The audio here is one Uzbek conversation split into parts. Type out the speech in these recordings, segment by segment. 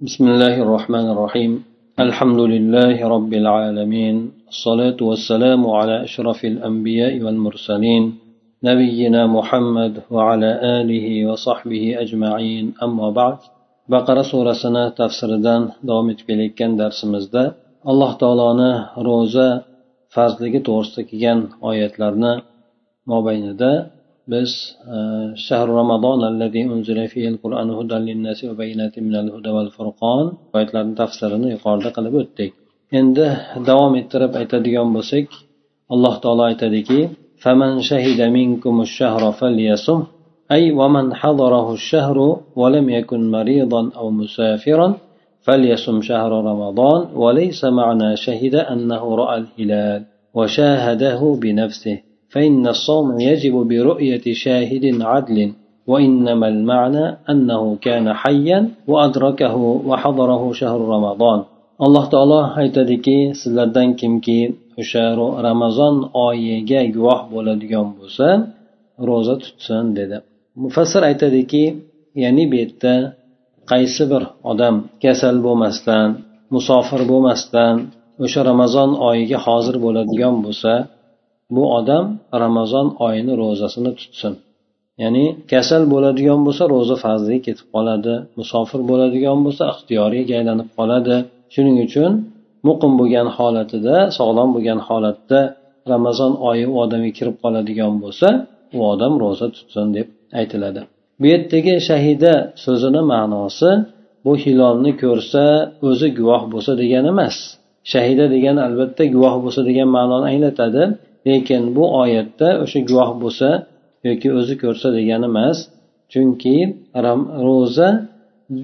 بسم الله الرحمن الرحيم الحمد لله رب العالمين الصلاة والسلام على أشرف الأنبياء والمرسلين نبينا محمد وعلى آله وصحبه أجمعين أما بعد baqara surasini tafsiridan davom etib kelayotgan darsimizda alloh taoloni ro'za farzligi to'g'risida kelgan oyatlarni mobaynida biz شهر رمضان الذي أنزل فيه القرآن هدى للناس وبينات من الهدى والفرقان. oyatlarni tafsirini yuqorida qilib o'tdik endi davom ettirib aytadigan bo'lsak alloh taolo aytadiki فمن شهد منكم الشهر فليصم. أي ومن حضره الشهر ولم يكن مريضا أو مسافرا فليصم شهر رمضان. وليس معنى شهد أنه رأى الهلال وشاهده بنفسه. فإن الصوم يجب برؤية شاهد عدل وإنما المعنى أنه كان حيا وأدركه وحضره شهر رمضان alloh taolo aytadiki sizlardan kimki o'sha ramazon oyiga guvoh bo'ladigan bo'lsa ro'za tutsin dedi mufassir aytadiki ya'ni bu yerda qaysi bir odam kasal bo'lmasdan musofir bo'lmasdan o'sha ramazon oyiga hozir bo'ladigan bo'lsa bu odam ramazon oyini ro'zasini tutsin. Ya'ni kasal bo'ladigan bo'lsa ro'za farzligi ketib qoladi musofir bo'ladigan bo'lsa ixtiyoriyga aylanib qoladi. Shuning uchun muqim bo'lgan holatida sog'lom bo'lgan holatda ramazon oyi u odamga kirib qoladigan bo'lsa u odam ro'za tutsin deb aytiladi. Bu yerdagi shahida so'zini ma'nosi bu hilolni ko'rsa o'zi guvoh bo'lsa degani emas shahida degani albatta guvoh bo'lsa degan ma'noni anglatadi. Lekin bu oyatda o'sha guvoh bo'lsa yoki o'zi ko'rsa degani emas chunki ro'za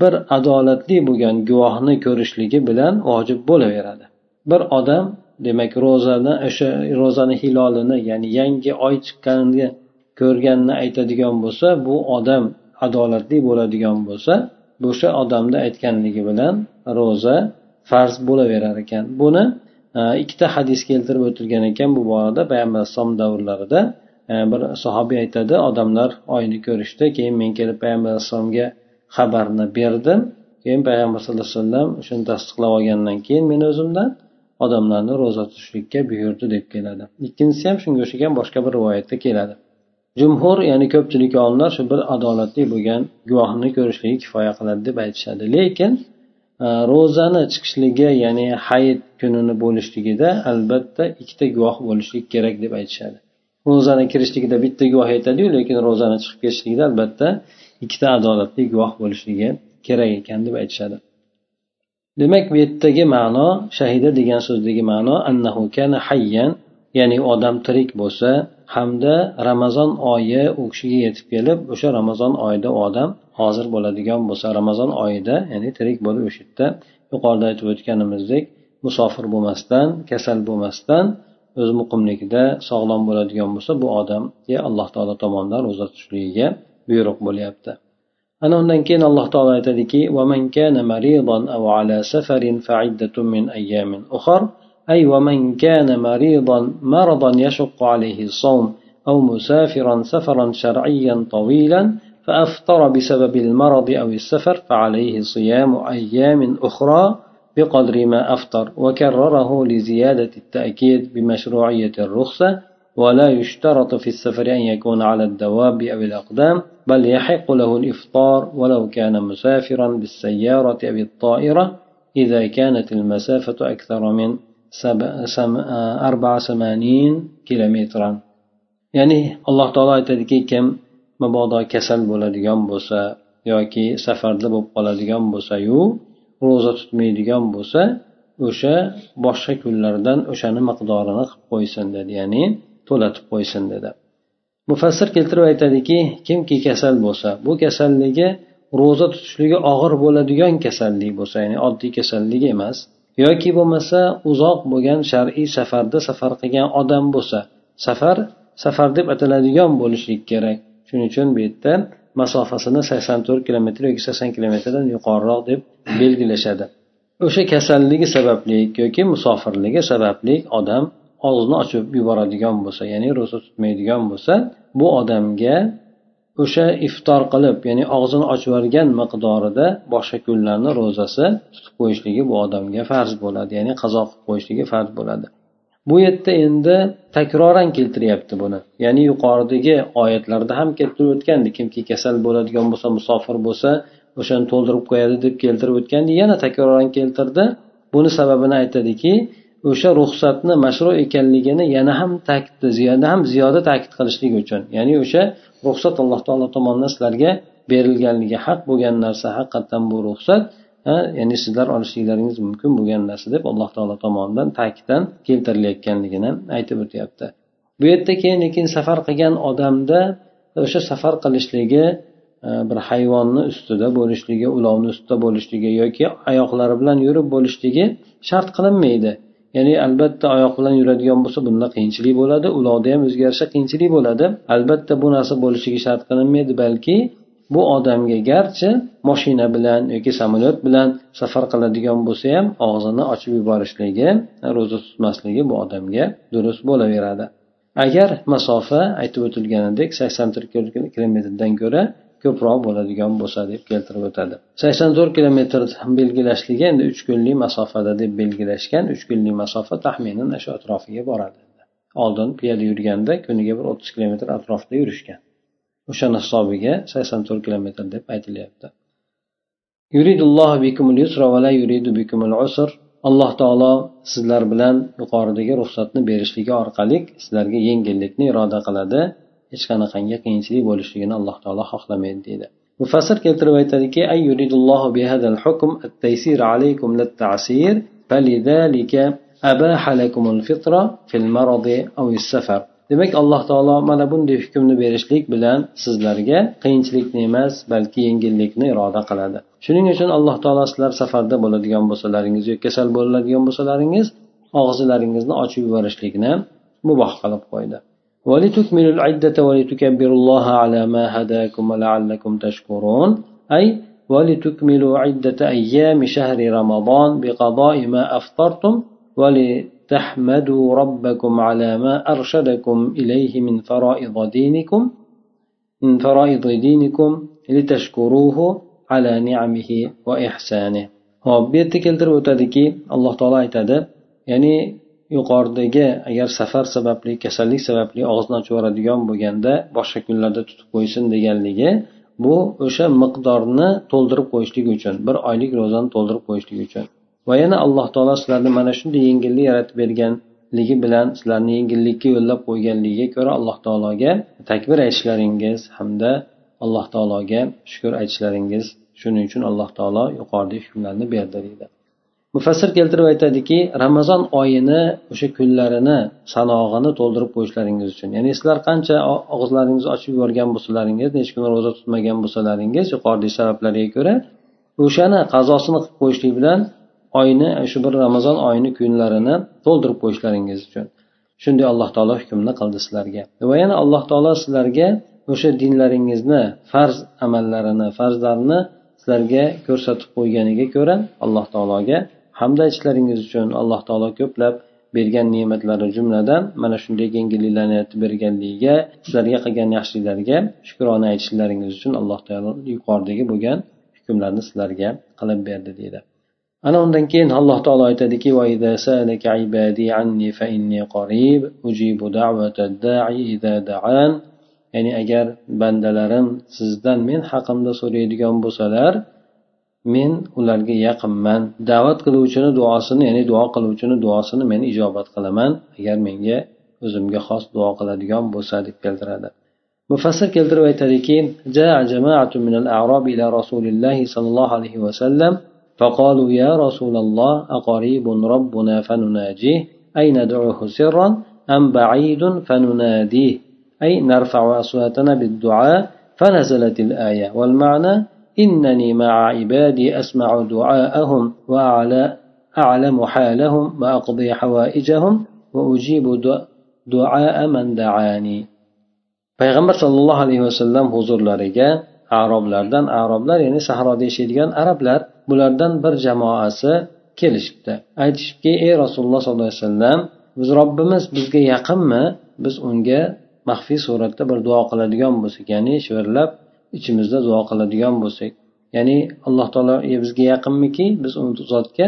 bir adolatli bo'lgan guvohni ko'rishligi bilan vojib bo'laveradi. Bir odam demak ro'zani o'sha ro'zani hilolini ya'ni yangi oy chiqqanini ko'rganini aytadigan bo'lsa bu odam adolatli bo'ladigan bo'lsa o'sha odamni aytganligi bilan ro'za farz bo'laverar ekan. Buni ikkita hadis keltirib o'tilgan ekan bu borada. Payg'ambar alayhissalom davrlarida e, bir sahobiy aytadi odamlar oyni ko'rishdi keyin men kelib payg'ambar alayhissalomga xabarni berdim. Keyin payg'ambar sallallohu alayhi vasallam shuni tasdiqlab olgandan keyin men o'zimdan odamlarni ro'za tutishlikka buyurdi deb keladi. Ikkinchisi ham shunga o'xshagan boshqa bir rivoyatda keladi. Jumhur ya'ni ko'pchilik olimlar shu bir adolatli bo'lgan guvohni ko'rishligi kifoya qiladi deb aytishadi. Lekin ro'zani chiqishligi ya'ni hayit kunini bo'lishligida albatta ikkita guvoh bo'lishlik kerak deb aytishadi. Ro'zani kirishligida bitta guvoh aytadiyu lekin ro'zani chiqib ketishligida albatta ikkita adolatli guvoh bo'lishligi kerak ekan deb aytishadi. Demak bu yerdagi ma'no shahida degan so'zdagi ma'no annahu kana hayyan ya'ni odam tirik bo'lsa hamda ramazon oyi u kishiga yetib kelib o'sha ramazon oyida u odam hozir bo'ladigan bo'lsa ramazon oyida ya'ni tirik bo'lib o'sha yerda yuqorida aytib o'tganimizdek musofir bo'lmasdan kasal bo'lmasdan o'z muqimligida sog'lom bo'ladigan bo'lsa bu odamga alloh taolo tomonidan ro'za tutishligiga buyruq bo'lyapti. Ana undan keyin alloh taolo aytadiki أي ومن كان مريضا مرضا يشق عليه الصوم أو مسافرا سفرا شرعيا طويلا فأفطر بسبب المرض أو السفر فعليه صيام أيام أخرى بقدر ما أفطر وكرره لزيادة التأكيد بمشروعية الرخصة. ولا يشترط في السفر أن يكون على الدواب أو الأقدام بل يحق له الإفطار ولو كان مسافرا بالسيارة أو الطائرة إذا كانت المسافة أكثر من kilometran. Ya'ni alloh taolo aytadiki kim mabodo kasal bo'ladigan bo'lsa yoki safarda bo'lib qoladigan bo'lsayu ro'za tutmaydigan bo'lsa o'sha boshqa kunlardan o'shani miqdorini qilib qo'ysin dedi ya'ni to'latib qo'ysin dedi. Mufassir keltirib aytadiki kimki kasal bo'lsa bu kasalligi ro'za tutishligi og'ir bo'ladigan kasallik bo'lsa ya'ni oddiy kasallik emas yoki bo'lmasa uzoq bo'lgan shar'iy safarda safar qilgan odam bo'lsa safar safar deb ataladigan bo'lishi kerak. Shuning uchun bu yerda masofasini sakson to'rt kilometr yoki sakson kilometrdan yuqoriroq deb belgilashadi. O'sha kasalligi sababli yoki musofirligi sababli odam og'zini ochib yuboradigan bo'lsa ya'ni ro'za tutmaydigan bo'lsa bu odamga o'sha iftor qilib ya'ni og'zini ochib yuborgan miqdorida boshqa kunlarni ro'zasi tutib qo'yishligi bu odamga farz bo'ladi ya'ni qazo qilib qo'yishligi farz bo'ladi. Bu yerda endi takroran keltiryapti buni. Ya'ni yuqoridagi oyatlarda ham keltirib o'tgandi kimki kasal bo'ladigan bo'lsa musofir bo'lsa o'shani to'ldirib qo'yadi deb keltirib o'tgandi yana takroran keltirdi. Buni sababini aytadiki o'sha ruxsatni mashru ekanligini yana ham ta'kid yana ham ziyoda ta'kid qilishlik uchun ya'ni o'sha ruxsat alloh taolo tomonidan sizlarga berilganligi haq bo'lgan narsa haqiqatdan bu ruxsat ya'ni sizlar olishliklaringiz mumkin bo'lgan narsa deb alloh taolo tomonidan ta'kiddan keltirilayotganligini aytib o'tyapti. Bu yerda keyin lekin safar qilgan odamda o'sha safar qilishligi e, bir hayvonni ustida bo'lishligi ulovni ustida bo'lishligi yoki oyoqlari bilan yurib bo'lishligi shart qilinmaydi. Ya'ni albatta oyoq bilan yuradigan bo'lsa bunda qiyinchilik bo'ladi. Ulovda ham o'ziga yarasha qiyinchilik bo'ladi. Albatta bu narsa bo'lishligi shart qilinmaydi balki bu odamga garchi moshina bilan yoki samolyot bilan safar qiladigan bo'lsa ham og'zini ochib yuborishligi ro'za tutmasligi bu odamga durust bo'laveradi. Agar masofa aytib o'tilganidek sakson to'rt kilometrdan ko'ra ko'proq bo'ladigan bo'lsa deb keltirib o'tadi. Sakson to'rt kilometr belgilashligi endi uch kunlik masofada deb belgilashgan uch kunlik masofa taxminan shu atrofiga boradi. Oldin piyoda yurganda kuniga bir o'ttiz kilometr atrofida yurishgan. O'shani hisobiga sakson to'rt kilometr deb aytilyapti. Alloh taolo sizlar bilan yuqoridagi ruxsatni berishligi orqali sizlarga yengillikni iroda qiladi. hech qanaqangi qiyinchilik bo'lishligini alloh taolo xohlamaydi deydi. Mufassir keltirib aytadiki demak alloh taolo mana bunday hukmni berishlik bilan sizlarga qiyinchilikni emas balki yengillikni iroda qiladi. Shuning uchun alloh taolo sizlar safarda bo'ladigan bo'lsalaringiz yoki kasal bo'ladigan bo'lsalaringiz og'izlaringizni ochib yuborishlikni muboh qilib qo'ydi. ولتكملوا العدة ولتكبروا الله على ما هداكم ولعلكم تشكرون. أي ولتكملوا عدة أيام شهر رمضان بقضاء ما أفطرتم ولتحمدوا ربكم على ما أرشدكم إليه من فرائض دينكم من فرائض دينكم لتشكروه على نعمه وإحسانه. bu yerda keltirib o'tadiki alloh taolo aytadi ya'ni yuqoridagi agar safar sababli kasallik sababli og'izni ochib yuboradigan bo'lganda boshqa kunlarda tutib qo'ysin deganligi bu o'sha miqdorni to'ldirib qo'yishlik uchun bir oylik ro'zani to'ldirib qo'yishlik uchun. Va yana alloh taolo sizlarni mana shunday yengillik yaratib berganligi bilan sizlarni yengillikka yo'llab qo'yganligiga ko'ra alloh taologa takbir aytishlaringiz hamda alloh taologa shukur aytishlaringiz shuning uchun alloh taolo yuqoridagi hukmlarni berdi deydi. Mufassir keltirib aytadiki ramazon oyini o'sha kunlarini sanog'ini to'ldirib qo'yishlaringiz uchun. Ya'ni sizlar qancha og'izlaringizni ochib yuborgan bo'lsalaringiz necha kun ro'za tutmagan bo'lsalaringiz yuqoridagi sabablarga ko'ra o'shani qazosini qilib qo'yishlik bilan oyni shu bir ramazon oyini kunlarini to'ldirib qo'yishlaringiz uchun. Shunday alloh taolo hukmni qildi sizlarga. Va yana alloh taolo sizlarga o'sha dinlaringizni farz amallarini farzlarni sizlarga ko'rsatib qo'yganiga ko'ra alloh taologa hamda aytishlaringiz uchun alloh taolo ko'plab bergan ne'matlari jumladan mana shunday yengilliklarni aytib berganligiga sizlarga qilgan yaxshiliklariga shukrona aytishlaringiz uchun alloh taolo yuqoridagi bo'lgan hukmlarni sizlarga qilib berdi deydi. Ana undan keyin alloh taolo aytadiki ya'ni agar bandalarim sizdan men haqimda so'raydigan bo'lsalar men ularga yaqinman da'vat qiluvchini duosini ya'ni duo qiluvchini duosini men ijobat qilaman agar menga o'zimga xos duo qiladigan bo'lsa deb keltiradi mufassir keltirib aytadiki جاء جماعة من الأعراب إلى رسول الله صلى الله عليه وسلم فقالوا يا رسول الله أقريب ربنا فنناجيه أي ندعوه سرا أم بعيد فنناديه أي نرفع أصواتنا بالدعاء فنزلت الآية والمعنى إنني مع عبادي أسمع دعاءهم وأعلى أعلم حالهم وأقضي حوائجهم وأجيب دعاء من دعاني payg'ambar sollallohu alayhi vasallam huzurlariga aroblardan aroblar ya'ni sahroda yashaydigan arablar bulardan bir jamoasi kelishibdi aytishibki ey rasululloh sollallohu alayhi vasallam biz robbimiz bizga yaqinmi biz unga maxfiy suratda bir duo qiladigan bo'lsak ya'ni shivirlab ichimizda duo qiladigan bo'lsak ya'ni alloh taolo bizga yaqinmiki biz u zotga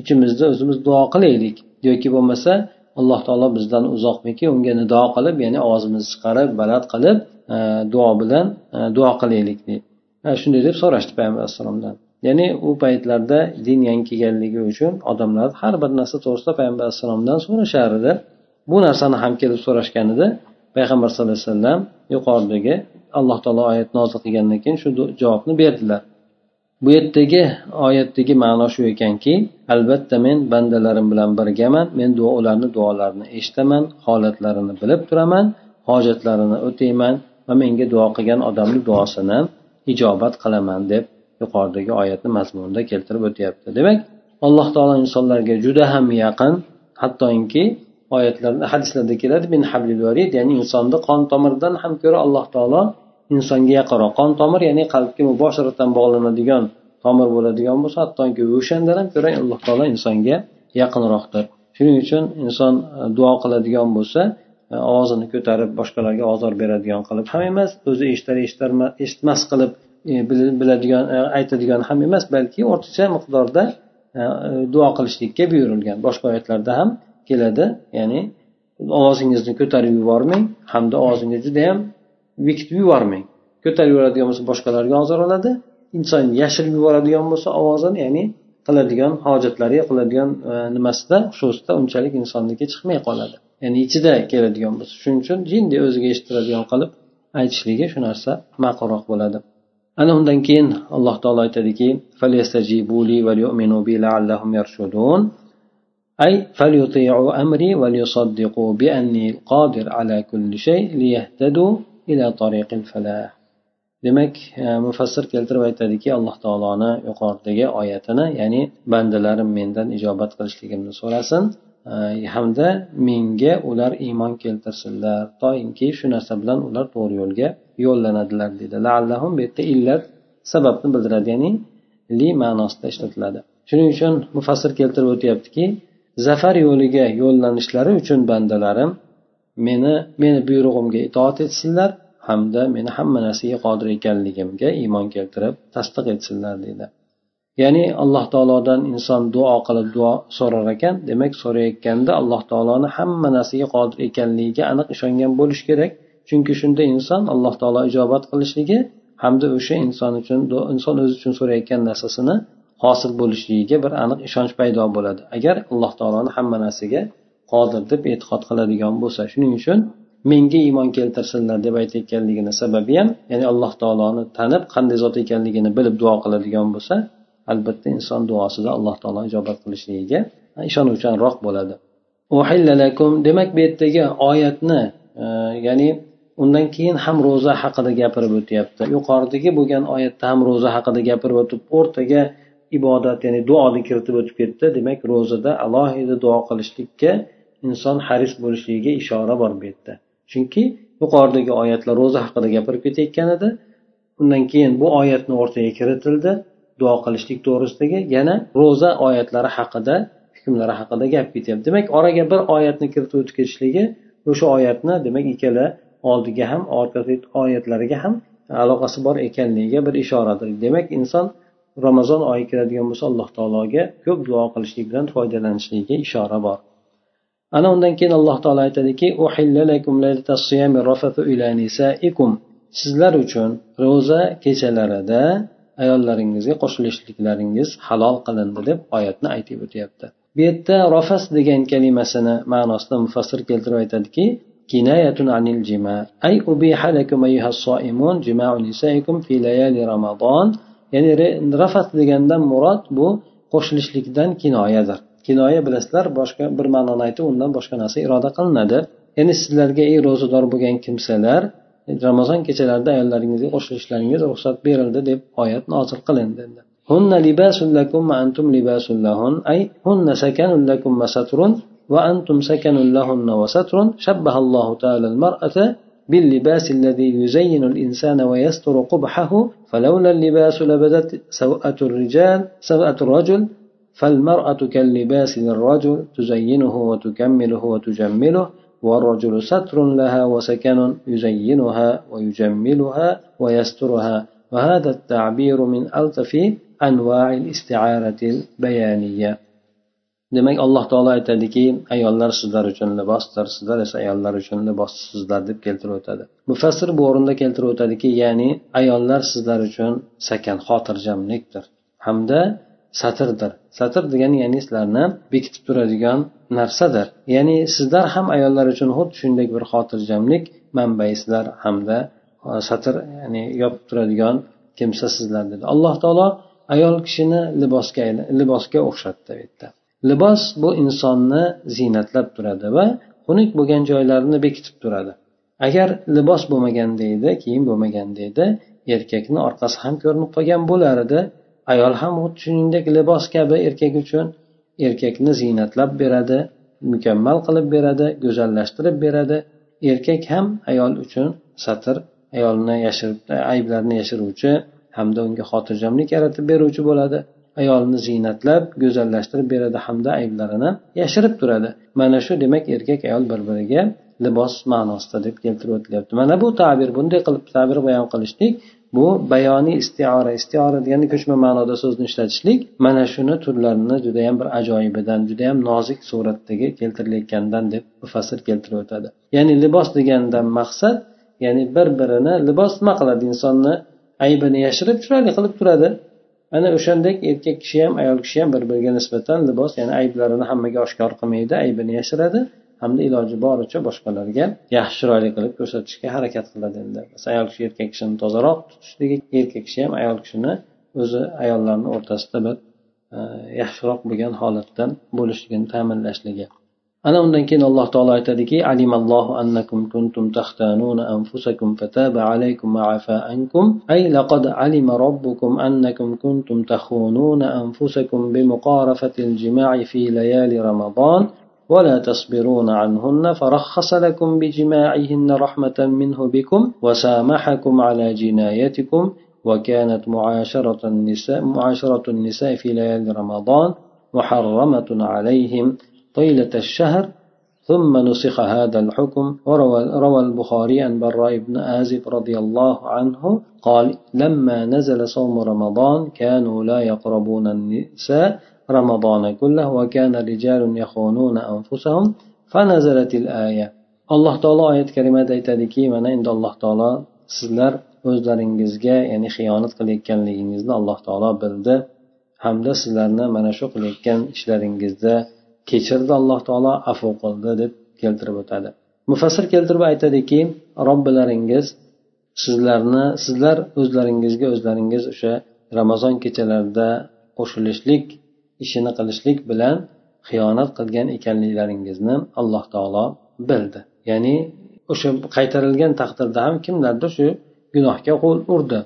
ichimizda o'zimiz duo qilaylik. Yoki bo'lmasa alloh taolo bizdan uzoqmiki unga nido qilib ya'ni ovozimizni chiqarib baland qilib e, duo bilan e, duo qilaylik deydi shunday deb so'rashdi payg'ambar alayhissalomdan ya'ni u paytlarda din yangi kelganligi uchun odamlar har bir narsa to'g'risida payg'ambar alayhissalomdan so'rashar edi bu narsani ham kelib so'rashganida payg'ambar sallallohu alayhi vasallam yuqoridagi alloh taolo oyat nozil qilgandan keyin shu javobni berdilar. Bu yerdagi oyatdagi ma'no shu ekanki albatta men bandalarim bilan birgaman men duo ularni duolarini eshitaman holatlarini bilib turaman hojatlarini o'tayman va menga duo qilgan odamni duosini ijobat qilaman deb yuqoridagi oyatni mazmunida keltirib o'tyapti. Demak alloh taolo insonlarga juda ham yaqin hattoki oyatlarda hadislarda keladi min hablil varid ya'ni insonni qon tomiridan ham ko'ra alloh taolo insonga yaqinroq. Qon tomir ya'ni qalbga mubosharatan bog'lanadigan tomir bo'ladigan bo'lsa hattoki o'shandan ham ko'ra alloh taolo insonga yaqinroqdir. Shuning uchun inson e, duo qiladigan bo'lsa e, ovozini ko'tarib boshqalarga ozor beradigan qilib ham emas o'zi eshitar eshitmas qilib e, biladigan aytadigan ham emas balki o'rtacha miqdorda duo qilishlikka buyurilgan. Boshqa oyatlarda ham keladi ya'ni ovozingizni ko'tarib yubormang hamda ovozingizni judayam bekitib yubormang ko'tarib yuboradigan bo'lsa boshqalarga ozor oladi inson yashirib yuboradigan bo'lsa ovozini ya'ni qiladigan hojatlari qiladigan e, nimasida xususida unchalik insonniki chiqmay qoladi ya'ni ichida keladigan bo'lsa shuning uchun jinni o'ziga eshittiradigan qilib aytishligi shu narsa ma'qulroq bo'ladi ana undan keyin alloh taolo aytadiki أي فليطيعوا أمري وليصدقوا بأني القادر على كل شيء ليهتدوا ila tariqin falah demak e, mufassir keltirib aytadiki alloh taoloni yuqoridagi oyatini ya'ni bandalarim mendan ijobat qilishligimni so'rasin. E, hamda menga ular iymon keltirsinlar. Toinki shu narsa bilan ular to'g'ri yo'lga yo'llanadilar deydi laallahum bu yerda illat sababni bildiradi ya'ni li ma'nosida ishlatiladi. Shuning uchun mufassir keltirib o'tyaptiki zafar yo'liga yo'llanishlari uchun bandalarim meni meni buyrug'imga itoat etsinlar hamda meni hamma narsaga qodir ekanligimga iymon keltirib tasdiq etsinlar deydi. Ya'ni alloh taolodan inson duo qilib duo so'rar ekan demak so'rayotganda alloh taoloni hamma narsaga qodir ekanligiga aniq ishongan bo'lishi kerak. Chunki shunda inson alloh taolo ijobat qilishligi hamda o'sha inson uchun inson o'zi uchun so'rayotgan narsasini hosil bo'lishligiga bir aniq ishonch paydo bo'ladi. Agar alloh taoloni hamma narsaga qodir deb e'tiqod qiladigan bo'lsa shuning uchun menga iymon keltirsinlar deb aytayotganligini sababi ham ya'ni alloh taoloni tanib qanday zot ekanligini bilib duo qiladigan bo'lsa albatta inson duosida alloh taolo ijobat qilishligiga ishonuvchanroq bo'ladi. Demak bu yerdagi oyatni e, ya'ni undan keyin ham ro'za haqida gapirib o'tyapti. Yuqoridagi bo'lgan oyatda ham ro'za haqida gapirib o'tib o'rtaga ibodat ya'ni duoni kiritib o'tib ketdi. Demak ro'zada alohida duo qilishlikka inson haris bo'lishligiga ishora bor bu yerda. Chunki yuqoridagi oyatlar ro'za haqida gapirib ketayotgan edi. Undan keyin bu oyatni o'rtaga kiritildi. Duo qilishlik to'g'risidagi yana ro'za oyatlari haqida hukmlari haqida gap ketyapti. Demak oraga bir oyatni kiritib o'tib ketishligi o'sha oyatni demak ikkala oldiga ham orqasi oyatlariga ham aloqasi bor ekanligiga bir ishoradir. Demak inson ramazon oyi kiradigan bo'lsa alloh taologa ko'p duo qilishlik bilan foydalanishligiga ishora bor. Ana undan keyin alloh taolo aytadiki sizlar uchun ro'za kechalarida ayollaringizga qo'shilishliklaringiz halol qilindi deb oyatni aytib o'tyapti. Bu yerda rofas degan kalimasini ma'nosida mufassir keltirib aytadiki kinayatun anil jima. Ay ubiha lakum soimun jima'u nisaikum fi layali ramazon ya'ni rafas degandan murod bu qo'shilishlikdan kinoyadir. kinoya bilasizlar boshqa bir ma'noni aytib undan boshqa narsa iroda qilinadi ya'ni sizlarga ey ro'zador bo'lgan kimsalar ramazon kechalarida ayollaringizga qo'shilishlaringiz ruxsat berildi deb oyat nozil qilindi هن لباس لكم وأنتم لباس لهن أي هن سكن لكم وستر وأنتم سكن لهن وستر شبه الله تعالى المرأة باللباس الذي يزين الإنسان ويستر قبحه فلولا اللباس لبدت سوءة الرجال سوءة الرجل فالمرأة كاللباس للرجل تزينه وتكمله وتجمله والرجل ستر لها وسكن يزينها ويجملها ويسترها وهذا التعبير من ألطف أنواع الاستعارة البيانية demak alloh taolo aytadiki ayollar sizlar uchun libosdir sizlar esa ayollar uchun libossizlar deb keltirib o'tadi mufassir bu o'rinda keltirib o'tadiki ya'ni ayollar sizlar uchun sakan xotirjamlikdir hamda satrdir satr degani ya'ni sizlarni bekitib turadigan narsadir. Ya'ni sizlar ham ayollar uchun xuddi shunday bir xotirjamlik manbaisizlar hamda e, satr ya'ni yopib turadigan kimsa sizlar dedi. Alloh taolo ayol kishini libosga libosga o'xshatdi bu yerda. Libos bu insonni ziynatlab turadi va xunuk bo'lgan joylarini bekitib turadi. Agar libos bo'lmaganda edi kiyim bo'lmaganda edi erkakni orqasi ham ko'rinib qolgan bo'lar edi ayol ham xuddi shuningdek libos kabi erkak uchun erkakni ziynatlab beradi mukammal qilib beradi go'zallashtirib beradi. Erkak ham ayol uchun satr ayolni yashirib ayblarni yashiruvchi hamda unga xotirjamlik yaratib beruvchi bo'ladi. Ayolni ziynatlab go'zallashtirib beradi hamda ayblarini yashirib turadi. Mana shu demak erkak ayol bir biriga libos ma'nosida deb keltirib o'tilyapti. Mana bu tabir bunday qilib tabir bayon qilishlik bu bayoniy istiora istiora degani ko'chma ma'noda so'zni ishlatishlik mana shuni turlarini judayam bir ajoyibidan judayam nozik suratdagi keltirilayotganidan deb mufassir keltirib o'tadi. Ya'ni libos degandan maqsad ya'ni bir birini libos nima qiladi? Insonni aybini yashirib chiroyli qilib turadi. Ana o'shandek erkak kishi ham ayol kishi ham bir biriga nisbatan libos ya'ni ayblarini hammaga oshkor qilmaydi aybini yashiradi hamda iloji boricha boshqalarga yaxshi chiroyli qilib ko'rsatishga harakat qiladi endi. Ayol kishi erkak kishini tozaroq tutishligi erkak kishi ham ayol kishini o'zi ayollarni o'rtasida bir e, yaxshiroq bo'lgan holatda bo'lishligini ta'minlashligi ana undan keyin alloh taolo aytadiki alimallohu annakum kuntum taxtanuna anfusakum fataba alaykum afa ankum ay laqad alima robbukum annakum kuntum takhununa anfusakum bimuqarafati الجماع في ليالي رمضان ولا تصبرون عنهن فرخص لكم بجماعهن رحمة منه بكم وسامحكم على جنايتكم وكانت معاشرة النساء معاشرة النساء في ليالي رمضان محرمة عليهم طيلة الشهر ثم نسخ هذا الحكم وروى روى البخاري عن براء بن آزب رضي الله عنه قال لما نزل صوم رمضان كانوا لا يقربون النساء رمضان كله وكان رجال يخونون أنفسهم فنزلت الآية alloh taolo oyat karimada aytadiki mana endi alloh taolo sizlar o'zlaringizga ya'ni xiyonat qilayotganligingizni alloh taolo bildi hamda sizlarni mana shu qilayotgan ishlaringizda kechirdi alloh taolo afu qildi deb keltirib o'tadi. Mufassir keltirib aytadiki robbilaringiz sizlarni sizlar o'zlaringizga o'zlaringiz o'sha ramazon kechalarida qo'shilishlik ishini qilishlik bilan xiyonat qilgan ekanliklaringizni alloh taolo bildi. Ya'ni o'sha qaytarilgan taqdirda ham kimlardir shu gunohga qo'l urdi.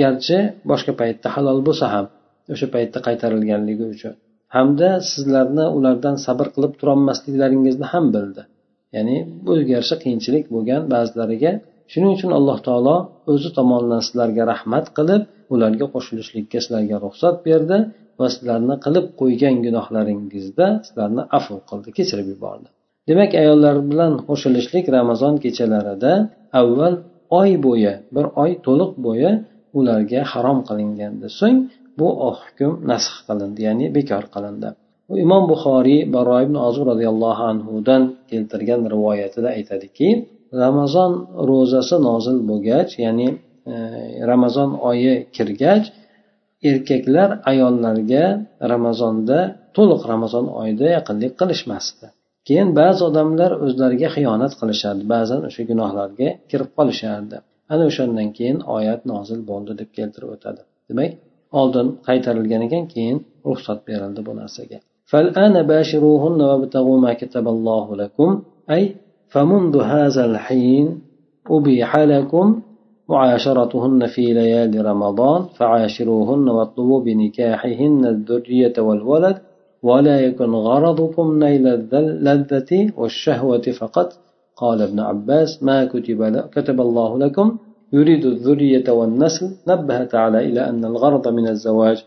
Garchi boshqa paytda halol bo'lsa ham o'sha paytda qaytarilganligi uchun. Hamda sizlarni ulardan sabr qilib turolmasliklaringizni ham bildi. Ya'ni o'ziga yarasha qiyinchilik bo'lgan ba'zilariga shuning uchun alloh taolo o'zi tomonidan sizlarga rahmat qilib ularga qo'shilishlikka sizlarga ruxsat berdi va sizlarni qilib qo'ygan gunohlaringizda sizlarni afv qildi kechirib yubordi. Demak ayollar bilan qo'shilishlik ramazon kechalarida avval oy bo'yi bir oy to'liq bo'yi ularga harom qilingandi so'ng bu hukm nasx qilindi ya'ni bekor qilindi. Imom buxoriy baro ibn ozur roziyallohu anhudan keltirgan rivoyatida aytadiki ramazon ro'zasi nozil bo'lgach ya'ni e, ramazon oyi kirgach erkaklar ayollarga ramazonda to'liq ramazon oyida yaqinlik qilishmasdi. Keyin ba'zi odamlar o'zlariga xiyonat qilishadi ba'zan o'sha gunohlarga kirib qolishardi. Ana o'shandan keyin oyat nozil bo'ldi deb keltirib o'tadi. Demak oldin qaytarilgan ekan keyin ruxsat berildi bu narsaga. فالآن باشروهن وابتغوا ما كتب الله لكم أي فمنذ هذا الحين أبيح لكم معاشرتهن في ليالي رمضان فعاشروهن واطلبوا بنكاحهن الذرية والولد ولا يكن غرضكم نيل اللذة والشهوة فقط قال ابن عباس ما كتب, كتب الله لكم يريد الذرية والنسل نبه تعالى إلى أن الغرض من الزواج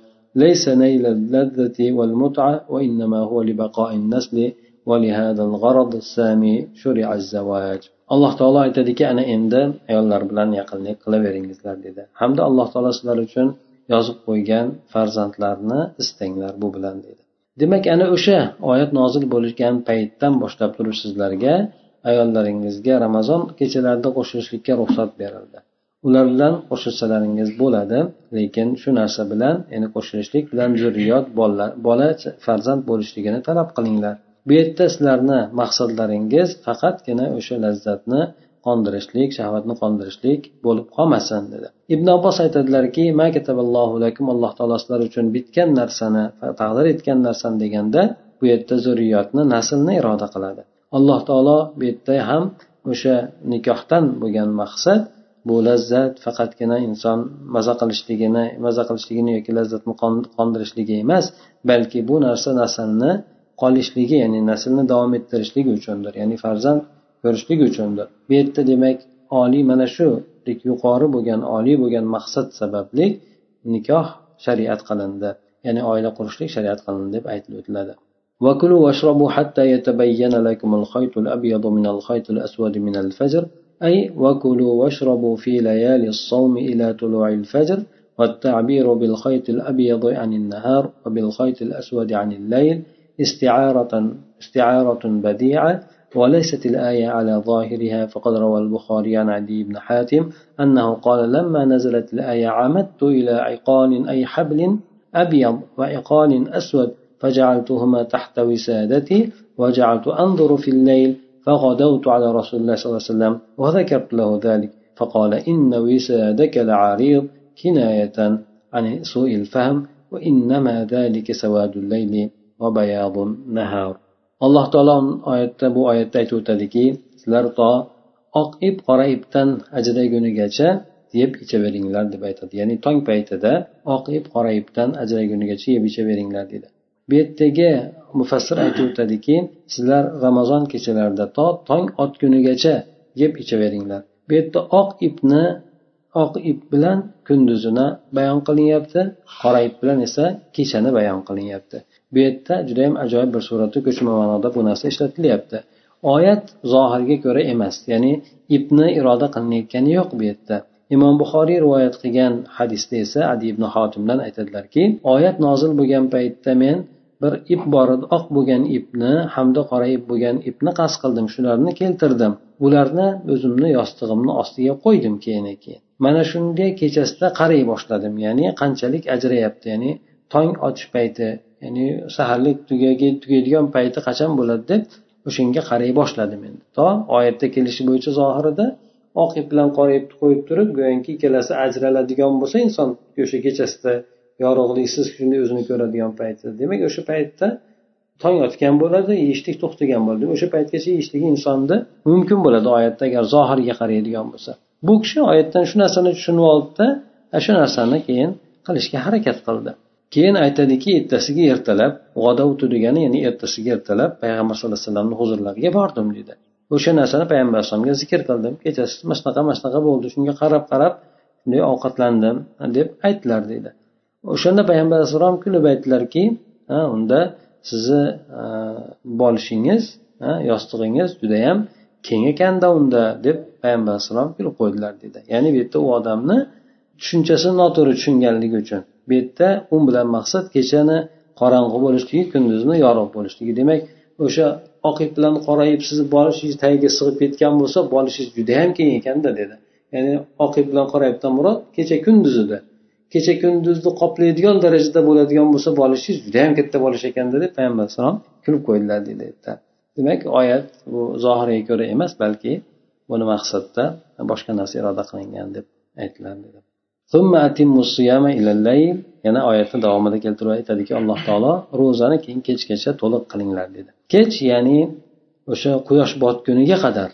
ليس نيل اللذة والمتعة وإنما هو لبقاء النسل ولهذا الغرض السامي شرع الزواج alloh taolo aytadiki ana endi ayollar bilan yaqinlik qilaveringizlar dedi hamda alloh taolo sizlar uchun yozib qo'ygan farzandlarni istanglar bu bilan dedi demak ana o'sha oyat nozil bo'lgan paytdan boshlab turib sizlarga ayollaringizga ramazon kechalarida qo'shilishlikka ruxsat berildi ular bilan qo'shilsalaringiz bo'ladi lekin shu narsa bilan ya'ni qo'shilishlik bilan zurriyot bola bola farzand bo'lishligini talab qilinglar. Bu yerda sizlarni maqsadlaringiz faqatgina o'sha lazzatni qondirishlik shahvatni qondirishlik bo'lib qolmasin dedi. Ibn abbos aytadilarki alloh taolo sizlar uchun bitgan narsani taqdir etgan narsani deganda bu yerda zurriyotni naslni iroda qiladi. Alloh taolo bu yerda ham o'sha nikohdan bo'lgan maqsad bu lazzat faqatgina inson maza qilishligini maza qilishligini yoki lazzatni qondirishligi emas balki bu narsa naslni qolishligi ya'ni naslni davom ettirishligi uchundir ya'ni farzand ko'rishlik uchundir bu yerda demak oliy mana shu yuqori bo'lgan oliy bo'lgan maqsad sababli nikoh shariat qilindi ya'ni oila qurishlik shariat qilindi deb aytilib o'tiladi وكلوا واشربوا حتى يتبين لكم الخيط الأبيض من الخيط الأسود من الفجر أي وكلوا واشربوا في ليالي الصوم إلى طلوع الفجر والتعبير بالخيط الأبيض عن النهار وبالخيط الأسود عن الليل استعارة استعارة بديعة وليست الآية على ظاهرها. فقد روى البخاري عن عدي بن حاتم أنه قال لما نزلت الآية عمدت إلى عقال أي حبل أبيض وعقال أسود فجعلتهما تحت وسادتي وجعلت أنظر في الليل فغدوت على رسول الله صلى الله عليه وسلم وذكرت له ذلك فقال إن وسادك لعريض كناية عن سوء الفهم وإنما ذلك سواد الليل وبياض النهار alloh taolo oyatda bu oyatda aytib o'tadiki sizlar to oq ip qora ipdan ajragunigacha yeb ichaveringlar deb aytadi ya'ni tong paytida oq ip qora ipdan ajragunigacha yeb ichaveringlar dedi bu yerdagi mufassir aytib o'tadiki sizlar ramazon kechalarida to tong otgunigacha yeb ichaveringlar. Bu yerda oq ipni oq ip bilan kunduzini bayon qilinyapti qora ip bilan esa kechani bayon qilinyapti. Bu yerda judayam ajoyib bir suratda ko'chma ma'noda bu narsa ishlatilyapti. Oyat zohirga ko'ra emas ya'ni ipni iroda qilinayotgani yo'q bu yerda. Imom buxoriy rivoyat qilgan hadisda esa adi ibn hotimdan aytadilarki oyat nozil bo'lgan paytda men bir ip bor edi oq bo'lgan ipni hamda qora ip bo'lgan ipni qasd qildim shularni keltirdim. Ularni o'zimni yostig'imni ostiga qo'ydim keyin keyin mana shunga kechasida qaray boshladim ya'ni qanchalik ajrayapti ya'ni tong otish payti ya'ni saharlik tugaydigan payti qachon bo'ladi deb o'shanga qaray boshladim endi. To oyatda kelishi bo'yicha zohirida oq ip bilan qora ipni qo'yib turib go'yoki ikkalasi ajraladigan bo'lsa inson o'sha kechasida yorug'liksiz shunday o'zini ko'radigan payti demak o'sha paytda tong otgan bo'ladi yeyishlik to'xtagan bo'ladi. O'sha paytgacha yeyishlik insonni mumkin bo'ladi oyatda agar zohirga qaraydigan bo'lsa. Bu kishi oyatdan shu narsani tushunib oldida shu narsani keyin qilishga harakat qildi. Keyin aytadiki ertasiga ertalab g'odovtu degani ya'ni ertasiga ertalab payg'ambar sallallohu alayhi vasallamni huzurlariga bordim deydi o'sha narsani payg'ambar alayhisalomga zikr qildim. Kechasi mana shunaqa mana shunaqa bo'ldi shunga qarab qarab shunday ovqatlandim deb aytdilar deydi o'shanda payg'ambar alayhissalom kulib aytdilarki unda sizni bolishingiz yostig'ingiz judayam keng ekanda unda deb payg'ambar alayhissalom kulib qo'ydilar deydi ya'ni bu yerda u odamni tushunchasini noto'g'ri tushunganligi uchun. Bu yerda u bilan maqsad kechani qorong'i bo'lishligi kunduzni yorug' bo'lishligi. Demak o'sha oq ip bilan qora ip sizni bolishingiz tagiga sig'ib ketgan bo'lsa bolishingiz judayam keng ekanda dedi. Ya'ni oq ip bilan qora ipdan murod kecha kunduzida kecha kunduzni qoplaydigan darajada bo'ladigan bo'lsa bolishingiz judayam katta bo'lish ekanda deb payg'ambar alayhissalom kulib qo'ydilar deydi demak oyat bu zohiriga ko'ra emas balki buni maqsadda boshqa narsa iroda qilingan deb aytiladi yana oyatni davomida keltirib aytadiki alloh taolo ro'zani keyin kechgacha to'liq qilinglar dedi. Kech ya'ni o'sha quyosh botguniga qadar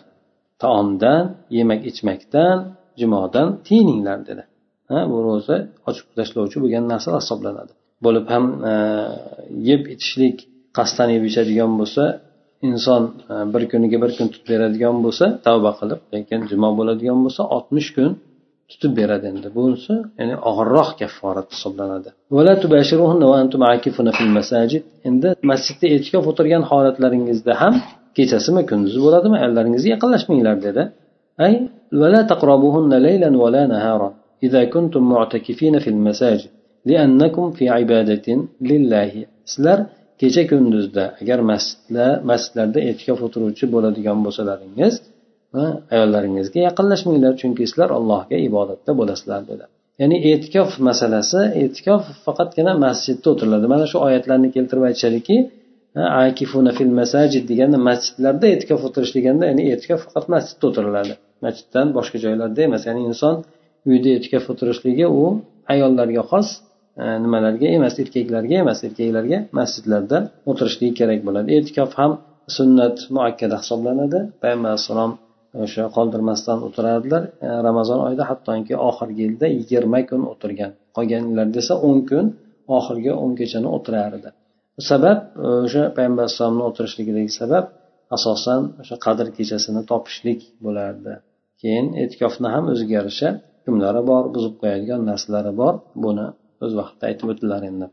taomdan yemak ichmakdan jimodan tiyininglar dedi. bu ro'za ochib tashlovchi bo'lgan narsalar hisoblanadi. Bo'lib ham e, yeb ichishlik qasddan yeb ichadigan bo'lsa inson e, bir kuniga bir kun tutib beradigan bo'lsa tavba qilib lekin jimo bo'ladigan bo'lsa oltmish kun tutib beradi endi. Bunisi ya'ni og'irroq kafforat hisoblanadi. Endi masjidda e'tikof o'tirgan holatlaringizda ham kechasimi kunduzi bo'ladimi ayollaringizga yaqinlashmanglar dedi. Ay إذا كنتم معتكفين في المساجد لأنكم في عبادة لله sizlar kecha kunduzda agar masjidlar masjidlarda e'tikof o'tiruvchi bo'ladigan bo'lsalaringiz ayollaringizga yaqinlashmanglar chunki sizlar allohga ibodatda bo'lasizlar dedi ya'ni e'tikof masalasi e'tikof faqatgina masjidda o'tiriladi mana shu oyatlarni keltirib aytishadiki akifuna fil masajid deganda masjidlarda e'tikof o'tirish deganda ya'ni e'tikof faqat masjidda o'tiriladi masjiddan boshqa joylarda emas ya'ni inson uyda e'tikof o'tirishligi u ayollarga xos e, nimalarga emas erkaklarga emas erkaklarga masjidlarda o'tirishligi kerak bo'ladi. E'tikof ham sunnat muakkada hisoblanadi. Payg'ambar alayhissalom o'sha qoldirmasdan o'tirardilar e, ramazon oyida hattoki oxirgi yilda yigirma kun o'tirgan qolganlar desa o'n kun oxirgi o'n kechani o'tirardi. Sabab e, o'sha payg'ambar alayhissalomni o'tirishligidagi sabab asosan o'sha qadr kechasini topishlik bo'lardi. Keyin e'tikofni ham o'ziga yarasha hukmlari bor buzib qo'yadigan narsalari bor. Buni o'z vaqtida aytib o'tdilar endi.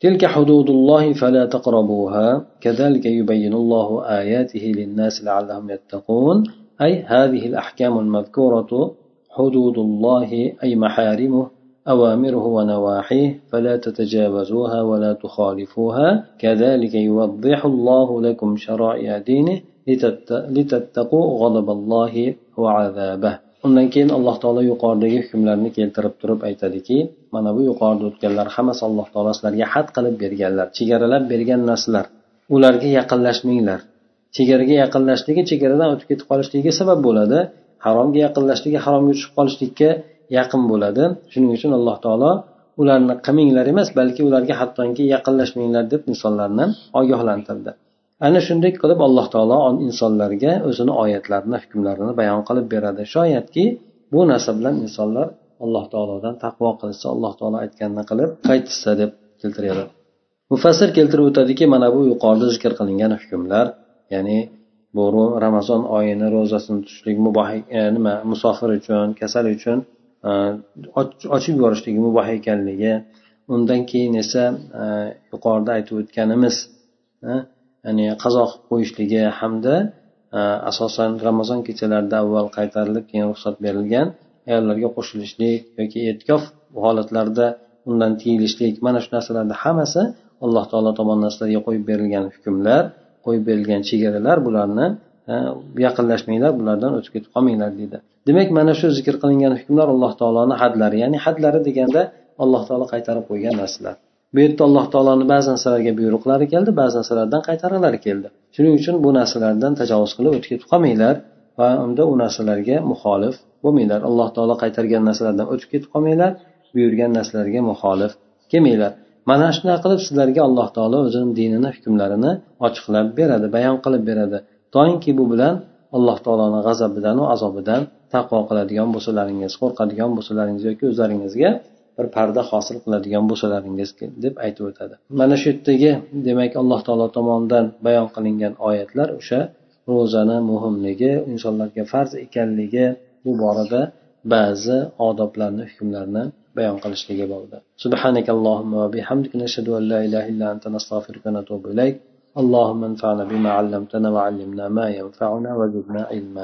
تلك حدود الله فلا تقربوها كذلك يبين الله آياته للناس لعلهم يتقون أي هذه الأحكام المذكورة حدود الله أي محارمه أوامره ونواحيه فلا تتجاوزوها ولا تخالفوها كذلك يوضح الله لكم شرائع دينه لتتقوا غضب الله وعذابه undan keyin alloh taolo yuqoridagi hukmlarni keltirib turib aytadiki mana bu yuqorida o'tganlar hammasi alloh taolo sizlarga had qilib berganlar chegaralab bergan narsalar. Ularga yaqinlashmanglar. Chegaraga yaqinlashligi chegaradan o'tib ketib qolishligiga sabab bo'ladi haromga yaqinlashligi haromga tushib qolishlikka yaqin bo'ladi. Shuning uchun alloh taolo ularni qilminglar emas balki ularga hattoki yaqinlashmanglar deb insonlarni ogohlantirdi. Ana shunday qilib alloh taolo insonlarga o'zini oyatlarini hukmlarini bayon qilib beradi. Shoyatki bu narsa bilan insonlar alloh taolodan taqvo qilishsa alloh taolo aytganini qilib qaytishsa deb keltiradi. Mufassir keltirib o'tadiki mana bu yuqorida zikr qilingan hukmlar ya'ni bu ramazon oyini ro'zasini tutishlik muboh e, nima musofir uchun kasal uchun e, ochib yuborishligi muboh ekanligi undan keyin esa e, yuqorida aytib o'tganimiz ya'ni qazo qilib qo'yishligi hamda e, asosan ramazon kechalarida avval qaytarilib keyin ruxsat berilgan ayollarga qo'shilishlik yoki e'tikof holatlarida undan tiyilishlik mana shu narsalarni hammasi alloh taolo tomonidan sizlarga qo'yib berilgan hukmlar qo'yib berilgan chegaralar bularni e, yaqinlashmanglar bulardan o'tib ketib qolmanglar deydi. Demak mana shu zikr qilingan hukmlar alloh taoloni hadlari ya'ni hadlari deganda alloh taolo qaytarib qo'ygan narsalar. Bu yerda alloh taoloni ba'zi narsalarga buyruqlari keldi ba'zi narsalardan qaytarg'ilari keldi. Shuning uchun bu narsalardan tajovuz qilib o'tib ketib qolmanglar va unda u narsalarga muxolif bo'lmanglar. Alloh taolo qaytargan narsalardan o'tib ketib qolmanglar buyurgan narsalarga muxolif kelmanglar. Mana shunaqa qilib sizlarga alloh taolo o'zini dinini hukmlarini ochiqlab beradi bayon qilib beradi. Toinki bu bilan alloh taoloni g'azabidanu azobidan taqvo qiladigan bo'lsalaringiz qo'rqadigan bo'lsalaringiz yoki o'zlaringizga bir parda hosil qiladigan bo'lsalaringiz deb aytib o'tadi mana shu yerdagi demak alloh taolo tomonidan bayon qilingan oyatlar o'sha ro'zani muhimligi insonlarga farz ekanligi bu borada ba'zi odoblarni hukmlarni bayon qilishligi bo'ldi سبحانك اللهم وبحمدك نشهد أن لا إله إلا أنت نستغفرك ونتوب إليك اللهم انفعنا بما علمتنا وعلمنا ما ينفعنا وزدنا علما